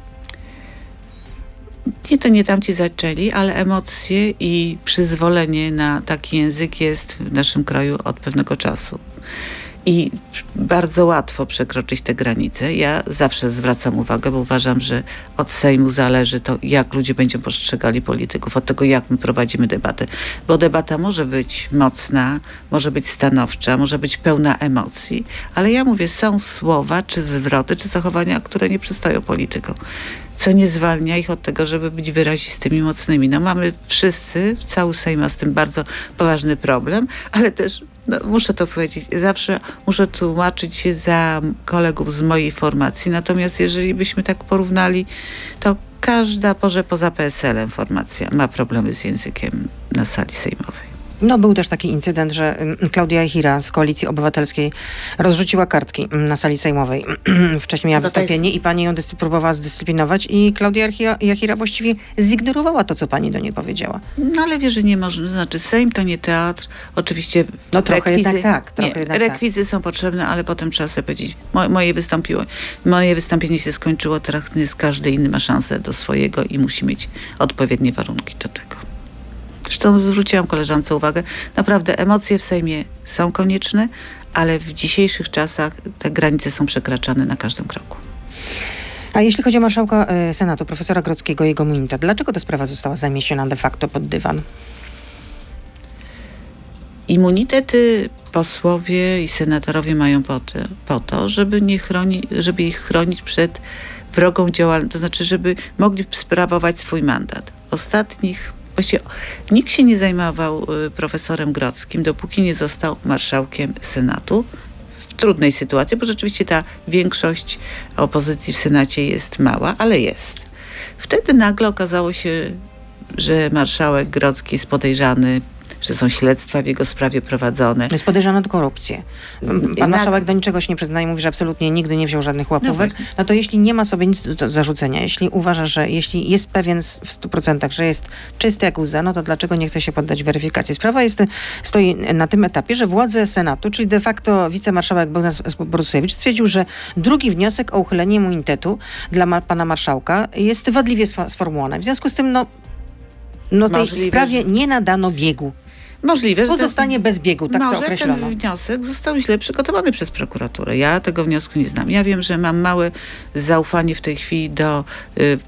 [SPEAKER 3] Nie, to nie tamci zaczęli, ale emocje i przyzwolenie na taki język jest w naszym kraju od pewnego czasu. I bardzo łatwo przekroczyć te granice. Ja zawsze zwracam uwagę, bo uważam, że od Sejmu zależy to, jak ludzie będą postrzegali polityków, od tego, jak my prowadzimy debatę. Bo debata może być mocna, może być stanowcza, może być pełna emocji, ale ja mówię, są słowa, czy zwroty, czy zachowania, które nie przystają politykom co nie zwalnia ich od tego, żeby być wyrazistymi, mocnymi. No mamy wszyscy, cały Sejm ma z tym bardzo poważny problem, ale też no, muszę to powiedzieć, zawsze muszę tłumaczyć się za kolegów z mojej formacji, natomiast jeżeli byśmy tak porównali, to każda, może poza PSL-em formacja ma problemy z językiem na sali sejmowej.
[SPEAKER 2] No był też taki incydent, że Klaudia Jachira z Koalicji Obywatelskiej rozrzuciła kartki na sali sejmowej. *clears throat* Wcześniej miała
[SPEAKER 3] No
[SPEAKER 2] wystąpienie i pani ją dyscy- próbowała zdyscyplinować i Klaudia Jachira, właściwie zignorowała to, co pani do niej powiedziała.
[SPEAKER 3] No ale wie, że nie można, znaczy Sejm to nie teatr, oczywiście
[SPEAKER 2] No trochę jednak tak, trochę
[SPEAKER 3] nie,
[SPEAKER 2] jednak tak.
[SPEAKER 3] rekwizy są potrzebne, ale potem trzeba sobie powiedzieć, mo, moje wystąpiło, moje wystąpienie się skończyło, teraz jest każdy inny ma szansę do swojego i musi mieć odpowiednie warunki do tego. Zresztą zwróciłam koleżance uwagę, naprawdę emocje w Sejmie są konieczne, ale w dzisiejszych czasach te granice są przekraczane na każdym kroku.
[SPEAKER 2] A jeśli chodzi o marszałka e, Senatu, profesora Grodzkiego i jego immunitet, dlaczego ta sprawa została zamiesiona de facto pod dywan?
[SPEAKER 3] Immunitety posłowie i senatorowie mają po to, po to żeby, nie chroni, żeby ich chronić przed wrogą działalnością, to znaczy, żeby mogli sprawować swój mandat. W ostatnich, właściwie nikt się nie zajmował y, profesorem Grodzkim, dopóki nie został marszałkiem Senatu. W trudnej sytuacji, bo rzeczywiście ta większość opozycji w Senacie jest mała, ale jest. Wtedy nagle okazało się, że marszałek Grodzki jest podejrzany, że są śledztwa w jego sprawie prowadzone.
[SPEAKER 2] Jest podejrzany o korupcję. Pan
[SPEAKER 3] jednak-
[SPEAKER 2] marszałek do niczego się nie przyznaje, mówi, że absolutnie nigdy nie wziął żadnych łapówek.
[SPEAKER 3] właśnie.
[SPEAKER 2] No, to jeśli nie ma sobie nic do, zarzucenia, jeśli uważa, że jeśli jest pewien w 100%, że jest czysty jak łza, no to dlaczego nie chce się poddać weryfikacji? Sprawa jest, stoi na tym etapie, że władze Senatu, czyli de facto wicemarszałek Borusewicz stwierdził, że drugi wniosek o uchylenie immunitetu dla ma, pana marszałka jest wadliwie sformułowany. W związku z tym, no, no tej
[SPEAKER 3] Możliwe,
[SPEAKER 2] sprawie nie nadano biegu.
[SPEAKER 3] Możliwe, że
[SPEAKER 2] Pozostanie bez biegu, tak to
[SPEAKER 3] Może
[SPEAKER 2] określono.
[SPEAKER 3] ten wniosek został źle przygotowany przez prokuraturę. Ja tego wniosku nie znam. Ja wiem, że mam małe zaufanie w tej chwili do y,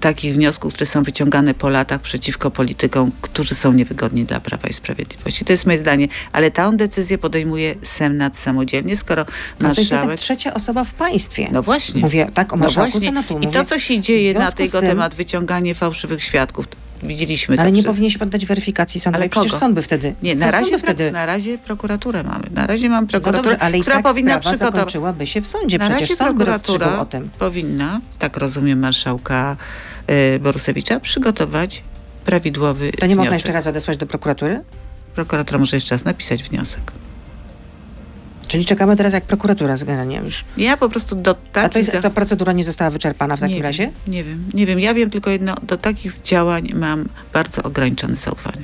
[SPEAKER 3] takich wniosków, które są wyciągane po latach przeciwko politykom, którzy są niewygodni dla Prawa i Sprawiedliwości. To jest moje zdanie. Ale tę decyzję podejmuje Senat samodzielnie, skoro
[SPEAKER 2] No to jest
[SPEAKER 3] marszałek...
[SPEAKER 2] trzecia osoba w państwie.
[SPEAKER 3] No właśnie.
[SPEAKER 2] Mówię tak o
[SPEAKER 3] No
[SPEAKER 2] marszałku
[SPEAKER 3] właśnie.
[SPEAKER 2] Senatu.
[SPEAKER 3] I
[SPEAKER 2] Mówię,
[SPEAKER 3] to, co się dzieje na
[SPEAKER 2] z
[SPEAKER 3] tego
[SPEAKER 2] tym-
[SPEAKER 3] temat, wyciąganie fałszywych świadków, widzieliśmy
[SPEAKER 2] ale nie powinien się poddać weryfikacji sądowej.
[SPEAKER 3] Ale
[SPEAKER 2] Przecież
[SPEAKER 3] kogo?
[SPEAKER 2] sąd by wtedy...
[SPEAKER 3] Nie, na razie, wtedy... na razie prokuraturę mamy. Na razie mam
[SPEAKER 2] No
[SPEAKER 3] prokuraturę,
[SPEAKER 2] dobrze, ale i
[SPEAKER 3] która
[SPEAKER 2] tak
[SPEAKER 3] powinna przygotować...
[SPEAKER 2] zakończyłaby się w sądzie.
[SPEAKER 3] Na
[SPEAKER 2] Przecież
[SPEAKER 3] razie
[SPEAKER 2] sąd
[SPEAKER 3] prokuratura
[SPEAKER 2] o tym.
[SPEAKER 3] powinna, tak rozumiem marszałka y, Borusewicza, przygotować prawidłowy
[SPEAKER 2] To nie można
[SPEAKER 3] wniosek.
[SPEAKER 2] jeszcze raz odesłać do prokuratury?
[SPEAKER 3] Prokuratura może jeszcze raz napisać wniosek.
[SPEAKER 2] Czyli czekamy teraz jak prokuratura generalnie już.
[SPEAKER 3] Ja po prostu do
[SPEAKER 2] A
[SPEAKER 3] takich...
[SPEAKER 2] to jest, ta procedura nie została wyczerpana w takim
[SPEAKER 3] nie
[SPEAKER 2] razie?
[SPEAKER 3] Wiem, nie wiem, nie wiem. Ja wiem tylko jedno, do takich działań mam bardzo ograniczone zaufanie.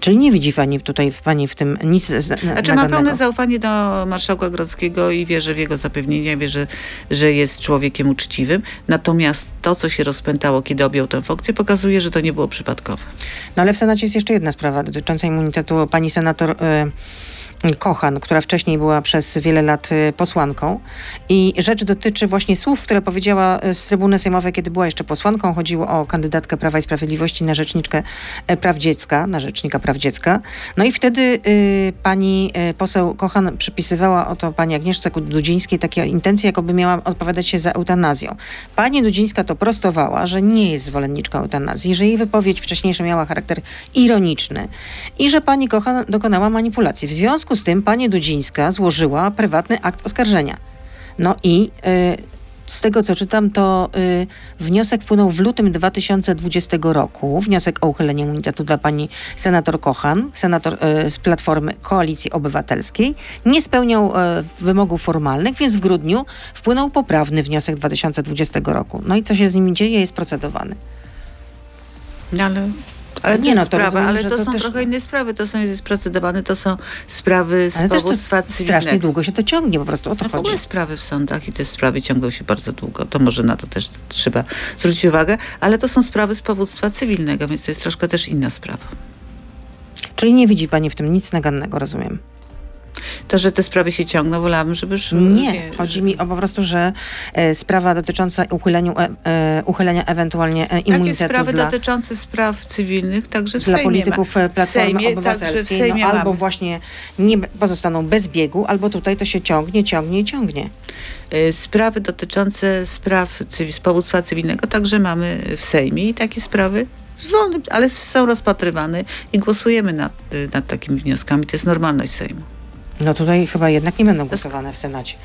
[SPEAKER 2] Czyli nie widzi pani tutaj w pani w tym nic z- na-
[SPEAKER 3] Znaczy mam
[SPEAKER 2] nagannego.
[SPEAKER 3] pełne zaufanie do marszałka Grodzkiego i wierzę w jego zapewnienia, wierzę, że jest człowiekiem uczciwym. Natomiast to, co się rozpętało, kiedy objął tę funkcję, pokazuje, że to nie było przypadkowe.
[SPEAKER 2] No ale w Senacie jest jeszcze jedna sprawa dotycząca immunitetu pani senator y, Kochan, która wcześniej była przez wiele lat y, posłanką. I rzecz dotyczy właśnie słów, które powiedziała y, z trybuny sejmowej, kiedy była jeszcze posłanką. Chodziło o kandydatkę Prawa i Sprawiedliwości na rzeczniczkę e, praw dziecka, na rzecznika praw dziecka. No i wtedy y, pani y, poseł Kochan przypisywała oto pani Agnieszce Dudzińskiej takie intencje, jakoby miała odpowiadać się za eutanazją. Pani Dudzińska to prostowała, że nie jest zwolenniczką eutanazji, że jej wypowiedź wcześniejsza miała charakter ironiczny i że pani Kochan dokonała manipulacji. W związku z tym pani Dudzińska złożyła prywatny akt oskarżenia. No i y, z tego co czytam, to y, wniosek wpłynął w lutym 2020 roku. Wniosek o uchylenie immunitetu dla pani senator Kochan, senator y, z Platformy Koalicji Obywatelskiej. Nie spełniał wymogów formalnych, więc w grudniu wpłynął poprawny wniosek 2020 roku. No i co się z nim dzieje? Jest procedowany.
[SPEAKER 3] No ale ale
[SPEAKER 2] Nie no, to
[SPEAKER 3] sprawa,
[SPEAKER 2] rozumiem,
[SPEAKER 3] ale to,
[SPEAKER 2] to
[SPEAKER 3] są
[SPEAKER 2] też-
[SPEAKER 3] trochę inne sprawy. To są jest procedowane, to są sprawy z
[SPEAKER 2] Ale też to
[SPEAKER 3] powództwa
[SPEAKER 2] strasznie
[SPEAKER 3] cywilnego.
[SPEAKER 2] długo się to ciągnie, po prostu o to
[SPEAKER 3] No w ogóle sprawy w sądach i te sprawy ciągną się bardzo długo. To może na to też trzeba zwrócić uwagę, ale to są sprawy z powództwa cywilnego, więc to jest troszkę też inna sprawa.
[SPEAKER 2] Czyli nie widzi pani w tym nic nagannego, rozumiem.
[SPEAKER 3] To, że te sprawy się ciągną, wolałabym, żeby... już-
[SPEAKER 2] Nie, chodzi mi o po prostu, że e, sprawa dotycząca uchyleniu, e, e, uchylenia ewentualnie e,
[SPEAKER 3] Takie
[SPEAKER 2] immunitetu
[SPEAKER 3] sprawy
[SPEAKER 2] dla,
[SPEAKER 3] dotyczące spraw cywilnych, także w
[SPEAKER 2] dla
[SPEAKER 3] Sejmie
[SPEAKER 2] polityków
[SPEAKER 3] ma.
[SPEAKER 2] e, Platformy
[SPEAKER 3] Sejmie, także w
[SPEAKER 2] Obywatelskiej,
[SPEAKER 3] Sejmie
[SPEAKER 2] no, albo
[SPEAKER 3] mamy.
[SPEAKER 2] właśnie nie pozostaną bez biegu, albo tutaj to się ciągnie, ciągnie i ciągnie.
[SPEAKER 3] Sprawy dotyczące spraw cywi- z powództwa cywilnego także mamy w Sejmie i takie sprawy wolnym, ale są rozpatrywane i głosujemy nad, nad takimi wnioskami. To jest normalność Sejmu.
[SPEAKER 2] No tutaj chyba jednak nie będą głosowane w Senacie.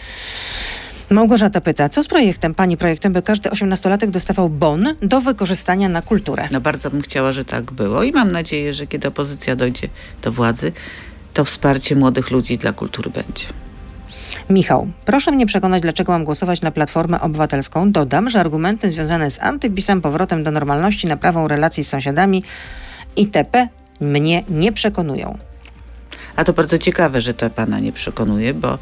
[SPEAKER 2] Małgorzata pyta, co z projektem, pani projektem, by każdy osiemnastolatek dostawał bon do wykorzystania na kulturę?
[SPEAKER 3] No bardzo bym chciała, że tak było i mam nadzieję, że kiedy opozycja dojdzie do władzy, to wsparcie młodych ludzi dla kultury będzie.
[SPEAKER 2] Michał, proszę mnie przekonać, dlaczego mam głosować na Platformę Obywatelską. Dodam, że argumenty związane z antypisem, powrotem do normalności, naprawą relacji z sąsiadami itp. mnie nie przekonują.
[SPEAKER 3] A to bardzo ciekawe, że to pana nie przekonuje, bo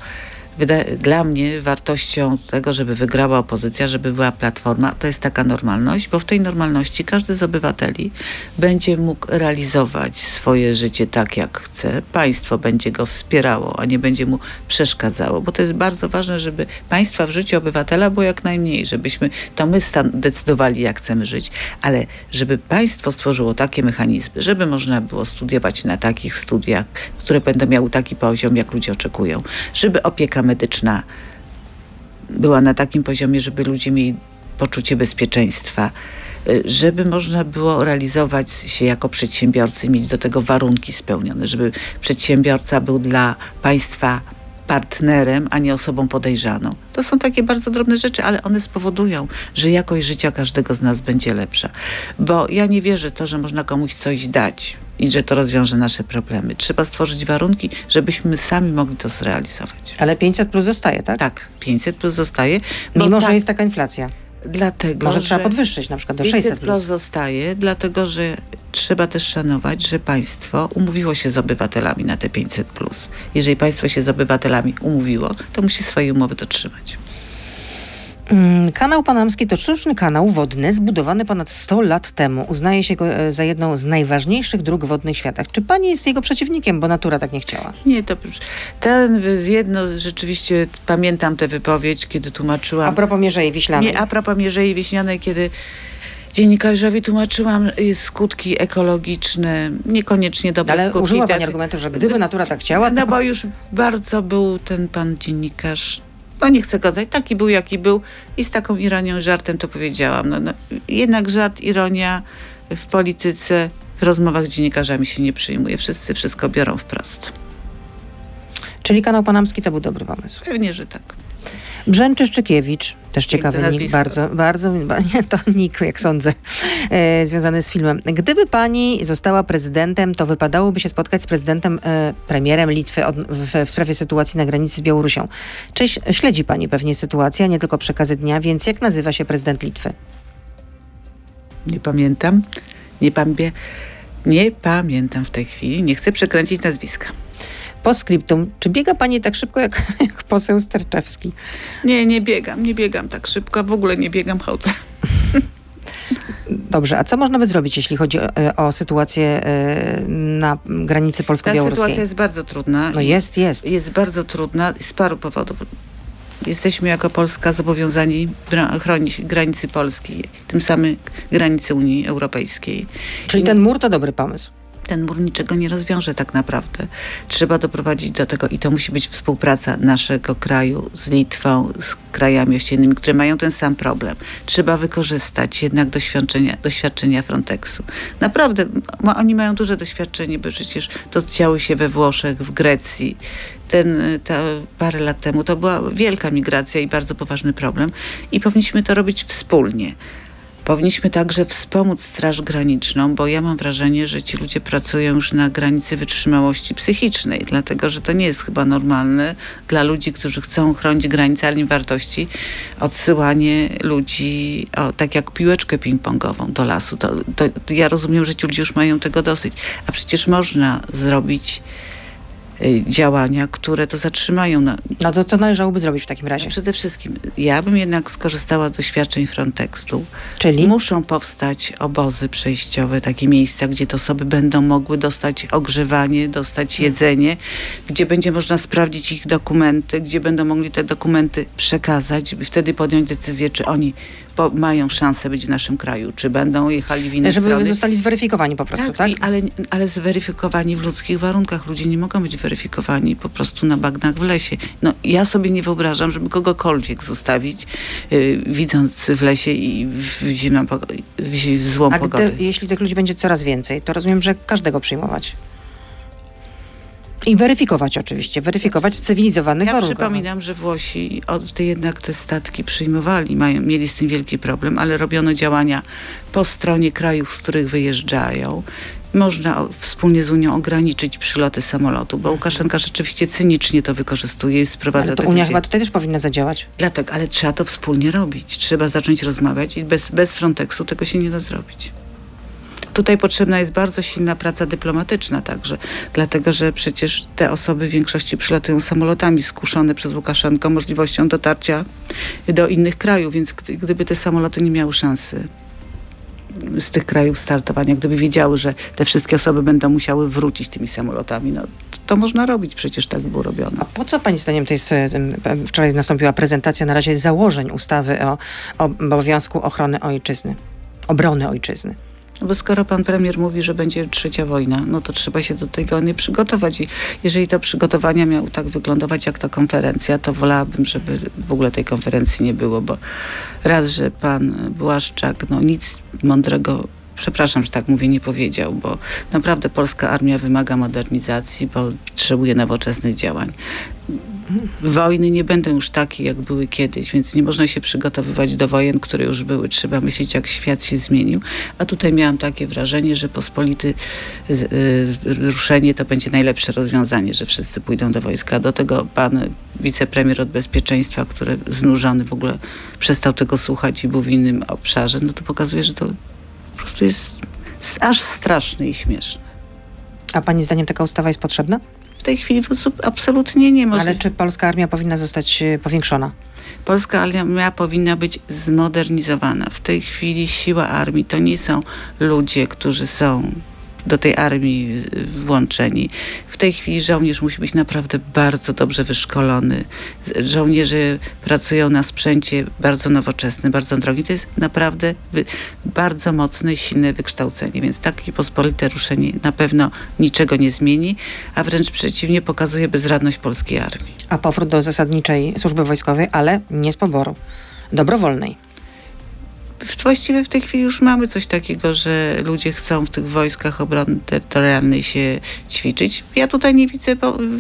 [SPEAKER 3] dla mnie wartością tego, żeby wygrała opozycja, żeby była platforma, to jest taka normalność, bo w tej normalności każdy z obywateli będzie mógł realizować swoje życie tak, jak chce. Państwo będzie go wspierało, a nie będzie mu przeszkadzało, bo to jest bardzo ważne, żeby państwa w życiu obywatela było jak najmniej, żebyśmy to my decydowali, jak chcemy żyć, ale żeby państwo stworzyło takie mechanizmy, żeby można było studiować na takich studiach, które będą miały taki poziom, jak ludzie oczekują, żeby opieka medyczna była na takim poziomie, żeby ludzie mieli poczucie bezpieczeństwa, y, żeby można było realizować się jako przedsiębiorcy, mieć do tego warunki spełnione, żeby przedsiębiorca był dla państwa partnerem, a nie osobą podejrzaną. To są takie bardzo drobne rzeczy, ale one spowodują, że jakość życia każdego z nas będzie lepsza. Bo ja nie wierzę to, że można komuś coś dać i że to rozwiąże nasze problemy. Trzeba stworzyć warunki, żebyśmy sami mogli to zrealizować.
[SPEAKER 2] Ale 500 plus zostaje, tak?
[SPEAKER 3] Tak, 500 plus zostaje.
[SPEAKER 2] Mimo,
[SPEAKER 3] tak,
[SPEAKER 2] że jest taka inflacja.
[SPEAKER 3] Dlatego,
[SPEAKER 2] Może
[SPEAKER 3] że
[SPEAKER 2] trzeba podwyższyć na przykład do
[SPEAKER 3] 500
[SPEAKER 2] 600
[SPEAKER 3] plus
[SPEAKER 2] plus.
[SPEAKER 3] zostaje, dlatego że trzeba też szanować, że państwo umówiło się z obywatelami na te 500 plus. Jeżeli państwo się z obywatelami umówiło, to musi swojej umowy dotrzymać.
[SPEAKER 2] Mm, Kanał Panamski to sztuczny kanał wodny zbudowany ponad 100 lat temu. Uznaje się go e, za jedną z najważniejszych dróg wodnych w światach. Czy pani jest jego przeciwnikiem, bo natura tak nie chciała?
[SPEAKER 3] Nie, to ten jedno rzeczywiście pamiętam tę wypowiedź, kiedy
[SPEAKER 2] A
[SPEAKER 3] tłumaczyłam.
[SPEAKER 2] propos Mierzei Wiślanej.
[SPEAKER 3] Nie, a propos Mierzei Wiśnianej, kiedy dziennikarzowi tłumaczyłam y, skutki ekologiczne, niekoniecznie dobre
[SPEAKER 2] Ale
[SPEAKER 3] skutki.
[SPEAKER 2] użyła pani argumentu, że gdyby natura tak chciała, to...
[SPEAKER 3] No bo już bardzo był ten pan dziennikarz, no nie chcę gadać, taki był jaki był i z taką ironią, żartem to powiedziałam. No, no, jednak żart, ironia w polityce, w rozmowach z dziennikarzami się nie przyjmuje. Wszyscy wszystko biorą wprost.
[SPEAKER 2] Czyli kanał Panamski to był dobry pomysł.
[SPEAKER 3] Pewnie, że tak.
[SPEAKER 2] Brzęczy Szczykiewicz, też ciekawy nick,
[SPEAKER 3] nazwisko.
[SPEAKER 2] bardzo, bardzo, *laughs* nie, to nick, jak sądzę, e, związany z filmem. Gdyby pani została prezydentem, to wypadałoby się spotkać z prezydentem, e, premierem Litwy od, w, w sprawie sytuacji na granicy z Białorusią. Czy ś- śledzi pani pewnie sytuację, a nie tylko przekazy dnia, więc jak nazywa się prezydent Litwy?
[SPEAKER 3] Nie pamiętam. Nie, pamię, nie pamiętam w tej chwili. Nie chcę przekręcić nazwiska.
[SPEAKER 2] Po skryptum, czy biega pani tak szybko jak, *laughs* jak poseł Sterczewski?
[SPEAKER 3] Nie, nie biegam, nie biegam tak szybko. W ogóle nie biegam, chodzę.
[SPEAKER 2] Dobrze, a co można by zrobić, jeśli chodzi o, e, o sytuację e, na granicy
[SPEAKER 3] Ta
[SPEAKER 2] polsko-białoruskiej?
[SPEAKER 3] sytuacja jest bardzo trudna.
[SPEAKER 2] No jest, jest.
[SPEAKER 3] Jest bardzo trudna z paru powodów. Jesteśmy jako Polska zobowiązani chronić granicy Polski, tym samym granice Unii Europejskiej.
[SPEAKER 2] Czyli ten mur to dobry pomysł.
[SPEAKER 3] Ten mur niczego nie rozwiąże tak naprawdę. Trzeba doprowadzić do tego i to musi być współpraca naszego kraju z Litwą, z krajami ościennymi, które mają ten sam problem. Trzeba wykorzystać jednak doświadczenia, doświadczenia Frontexu. Naprawdę, oni mają duże doświadczenie, bo przecież to działo się we Włoszech, w Grecji. Ten, ta, parę lat temu to była wielka migracja i bardzo poważny problem i powinniśmy to robić wspólnie. Powinniśmy także wspomóc Straż Graniczną, bo ja mam wrażenie, że ci ludzie pracują już na granicy wytrzymałości psychicznej, dlatego że to nie jest chyba normalne dla ludzi, którzy chcą chronić granice, ale wartości, odsyłanie ludzi, o, tak jak piłeczkę ping-pongową do lasu. To, to, to ja rozumiem, że ci ludzie już mają tego dosyć, a przecież można zrobić działania, które to zatrzymają. Na,
[SPEAKER 2] No to co należałoby zrobić w takim razie?
[SPEAKER 3] Przede wszystkim, ja bym jednak skorzystała z doświadczeń Frontextu.
[SPEAKER 2] Czyli?
[SPEAKER 3] Muszą powstać obozy przejściowe, takie miejsca, gdzie te osoby będą mogły dostać ogrzewanie, dostać jedzenie, gdzie będzie można sprawdzić ich dokumenty, gdzie będą mogli te dokumenty przekazać, by wtedy podjąć decyzję, czy oni po, mają szansę być w naszym kraju, czy będą jechali w inne
[SPEAKER 2] Żeby
[SPEAKER 3] strony.
[SPEAKER 2] zostali zweryfikowani po prostu, tak?
[SPEAKER 3] Tak, I, ale, ale zweryfikowani w ludzkich warunkach. Ludzie nie mogą być weryfikowani po prostu na bagnach w lesie. No, ja sobie nie wyobrażam, żeby kogokolwiek zostawić, y, widząc w lesie i w, zimną, w złą
[SPEAKER 2] A
[SPEAKER 3] pogodę.
[SPEAKER 2] gdy, jeśli tych ludzi będzie coraz więcej, to rozumiem, że każdego przyjmować. I weryfikować oczywiście, weryfikować w cywilizowanych
[SPEAKER 3] Ja
[SPEAKER 2] warunkach.
[SPEAKER 3] przypominam, że Włosi od, te jednak te statki przyjmowali, mają, mieli z tym wielki problem, ale robiono działania po stronie krajów, z których wyjeżdżają. Można wspólnie z Unią ograniczyć przyloty samolotu, bo Łukaszenka rzeczywiście cynicznie to wykorzystuje i sprowadza
[SPEAKER 2] Ale to Unia chyba tutaj też powinna zadziałać.
[SPEAKER 3] Dlatego, ale trzeba to wspólnie robić. Trzeba zacząć rozmawiać i bez, bez Frontexu tego się nie da zrobić. Tutaj potrzebna jest bardzo silna praca dyplomatyczna także, dlatego że przecież te osoby w większości przylatują samolotami skuszone przez Łukaszenkę możliwością dotarcia do innych krajów, więc gdy- gdyby te samoloty nie miały szansy z tych krajów startowania, gdyby wiedziały, że te wszystkie osoby będą musiały wrócić tymi samolotami, no to, to można robić, przecież tak było robione.
[SPEAKER 2] A po co Pani zdaniem e, e, wczoraj nastąpiła prezentacja na razie założeń ustawy o, o obowiązku ochrony ojczyzny, obrony ojczyzny?
[SPEAKER 3] No bo skoro pan premier mówi, że będzie trzecia wojna, no to trzeba się do tej wojny przygotować. I jeżeli to przygotowania miały tak wyglądować jak ta konferencja, to wolałabym, żeby w ogóle tej konferencji nie było, bo raz, że pan Błaszczak no nic mądrego przepraszam, że tak mówię, nie powiedział, bo naprawdę polska armia wymaga modernizacji, bo potrzebuje nowoczesnych działań. Wojny nie będą już takie, jak były kiedyś, więc nie można się przygotowywać do wojen, które już były. Trzeba myśleć, jak świat się zmienił. A tutaj miałam takie wrażenie, że pospolity y, ruszenie to będzie najlepsze rozwiązanie, że wszyscy pójdą do wojska. Do tego pan wicepremier od bezpieczeństwa, który znużony w ogóle przestał tego słuchać i był w innym obszarze, no to pokazuje, że to po prostu jest aż straszne i śmieszne.
[SPEAKER 2] A Pani zdaniem taka ustawa jest potrzebna?
[SPEAKER 3] W tej chwili w sposób absolutnie nie może.
[SPEAKER 2] Ale czy polska armia powinna zostać e, powiększona?
[SPEAKER 3] Polska armia powinna być zmodernizowana. W tej chwili siła armii to nie są ludzie, którzy są do tej armii włączeni. W tej chwili żołnierz musi być naprawdę bardzo dobrze wyszkolony. Żołnierze pracują na sprzęcie bardzo nowoczesnym, bardzo drogim. To jest naprawdę bardzo mocne silne wykształcenie, więc takie pospolite ruszenie na pewno niczego nie zmieni, a wręcz przeciwnie pokazuje bezradność polskiej armii.
[SPEAKER 2] A powrót do zasadniczej służby wojskowej, ale nie z poboru. Dobrowolnej.
[SPEAKER 3] Właściwie w tej chwili już mamy coś takiego, że ludzie chcą w tych wojskach obrony terytorialnej się ćwiczyć. Ja tutaj nie widzę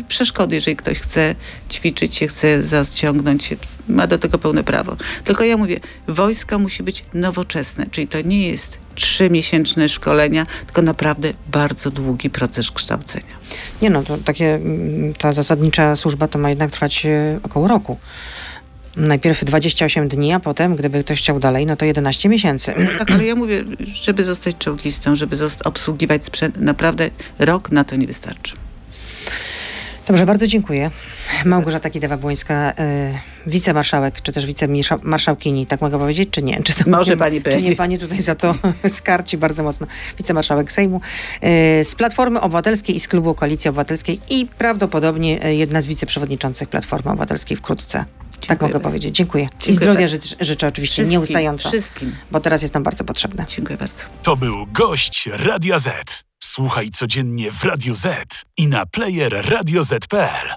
[SPEAKER 3] przeszkody, jeżeli ktoś chce ćwiczyć się, chce zaciągnąć się, ma do tego pełne prawo. Tylko ja mówię, wojsko musi być nowoczesne, czyli to nie jest trzymiesięczne szkolenia, tylko naprawdę bardzo długi proces kształcenia.
[SPEAKER 2] Nie no, to takie, mm, ta zasadnicza służba to ma jednak trwać e, około roku. Najpierw 28 dni, a potem, gdyby ktoś chciał dalej, no to 11 miesięcy. *clears throat*
[SPEAKER 3] Tak, ale ja mówię, żeby zostać czołgistą, żeby obsługiwać sprzęt, naprawdę rok na to nie wystarczy.
[SPEAKER 2] Dobrze, bardzo dziękuję. Małgorzata Kidawa-Błońska, y, wicemarszałek, czy też wicemarszałkini, tak mogę powiedzieć, czy nie? Czy to
[SPEAKER 3] Może pani
[SPEAKER 2] Czy nie
[SPEAKER 3] powiedzieć.
[SPEAKER 2] pani tutaj za to *laughs* skarci bardzo mocno? Wicemarszałek Sejmu y, z Platformy Obywatelskiej i z Klubu Koalicji Obywatelskiej i prawdopodobnie y, jedna z wiceprzewodniczących Platformy Obywatelskiej wkrótce. Tak
[SPEAKER 3] Dziękuję
[SPEAKER 2] mogę
[SPEAKER 3] bardzo.
[SPEAKER 2] powiedzieć. Dziękuję. I
[SPEAKER 3] Dziękuję
[SPEAKER 2] zdrowia
[SPEAKER 3] bardzo.
[SPEAKER 2] życz, życzę oczywiście
[SPEAKER 3] Wszystkim,
[SPEAKER 2] nieustająco,
[SPEAKER 3] Wszystkim.
[SPEAKER 2] bo teraz jest nam bardzo potrzebne.
[SPEAKER 3] Dziękuję bardzo.
[SPEAKER 4] To był gość Radia Z. Słuchaj codziennie w Radio Z i na player radioz.pl.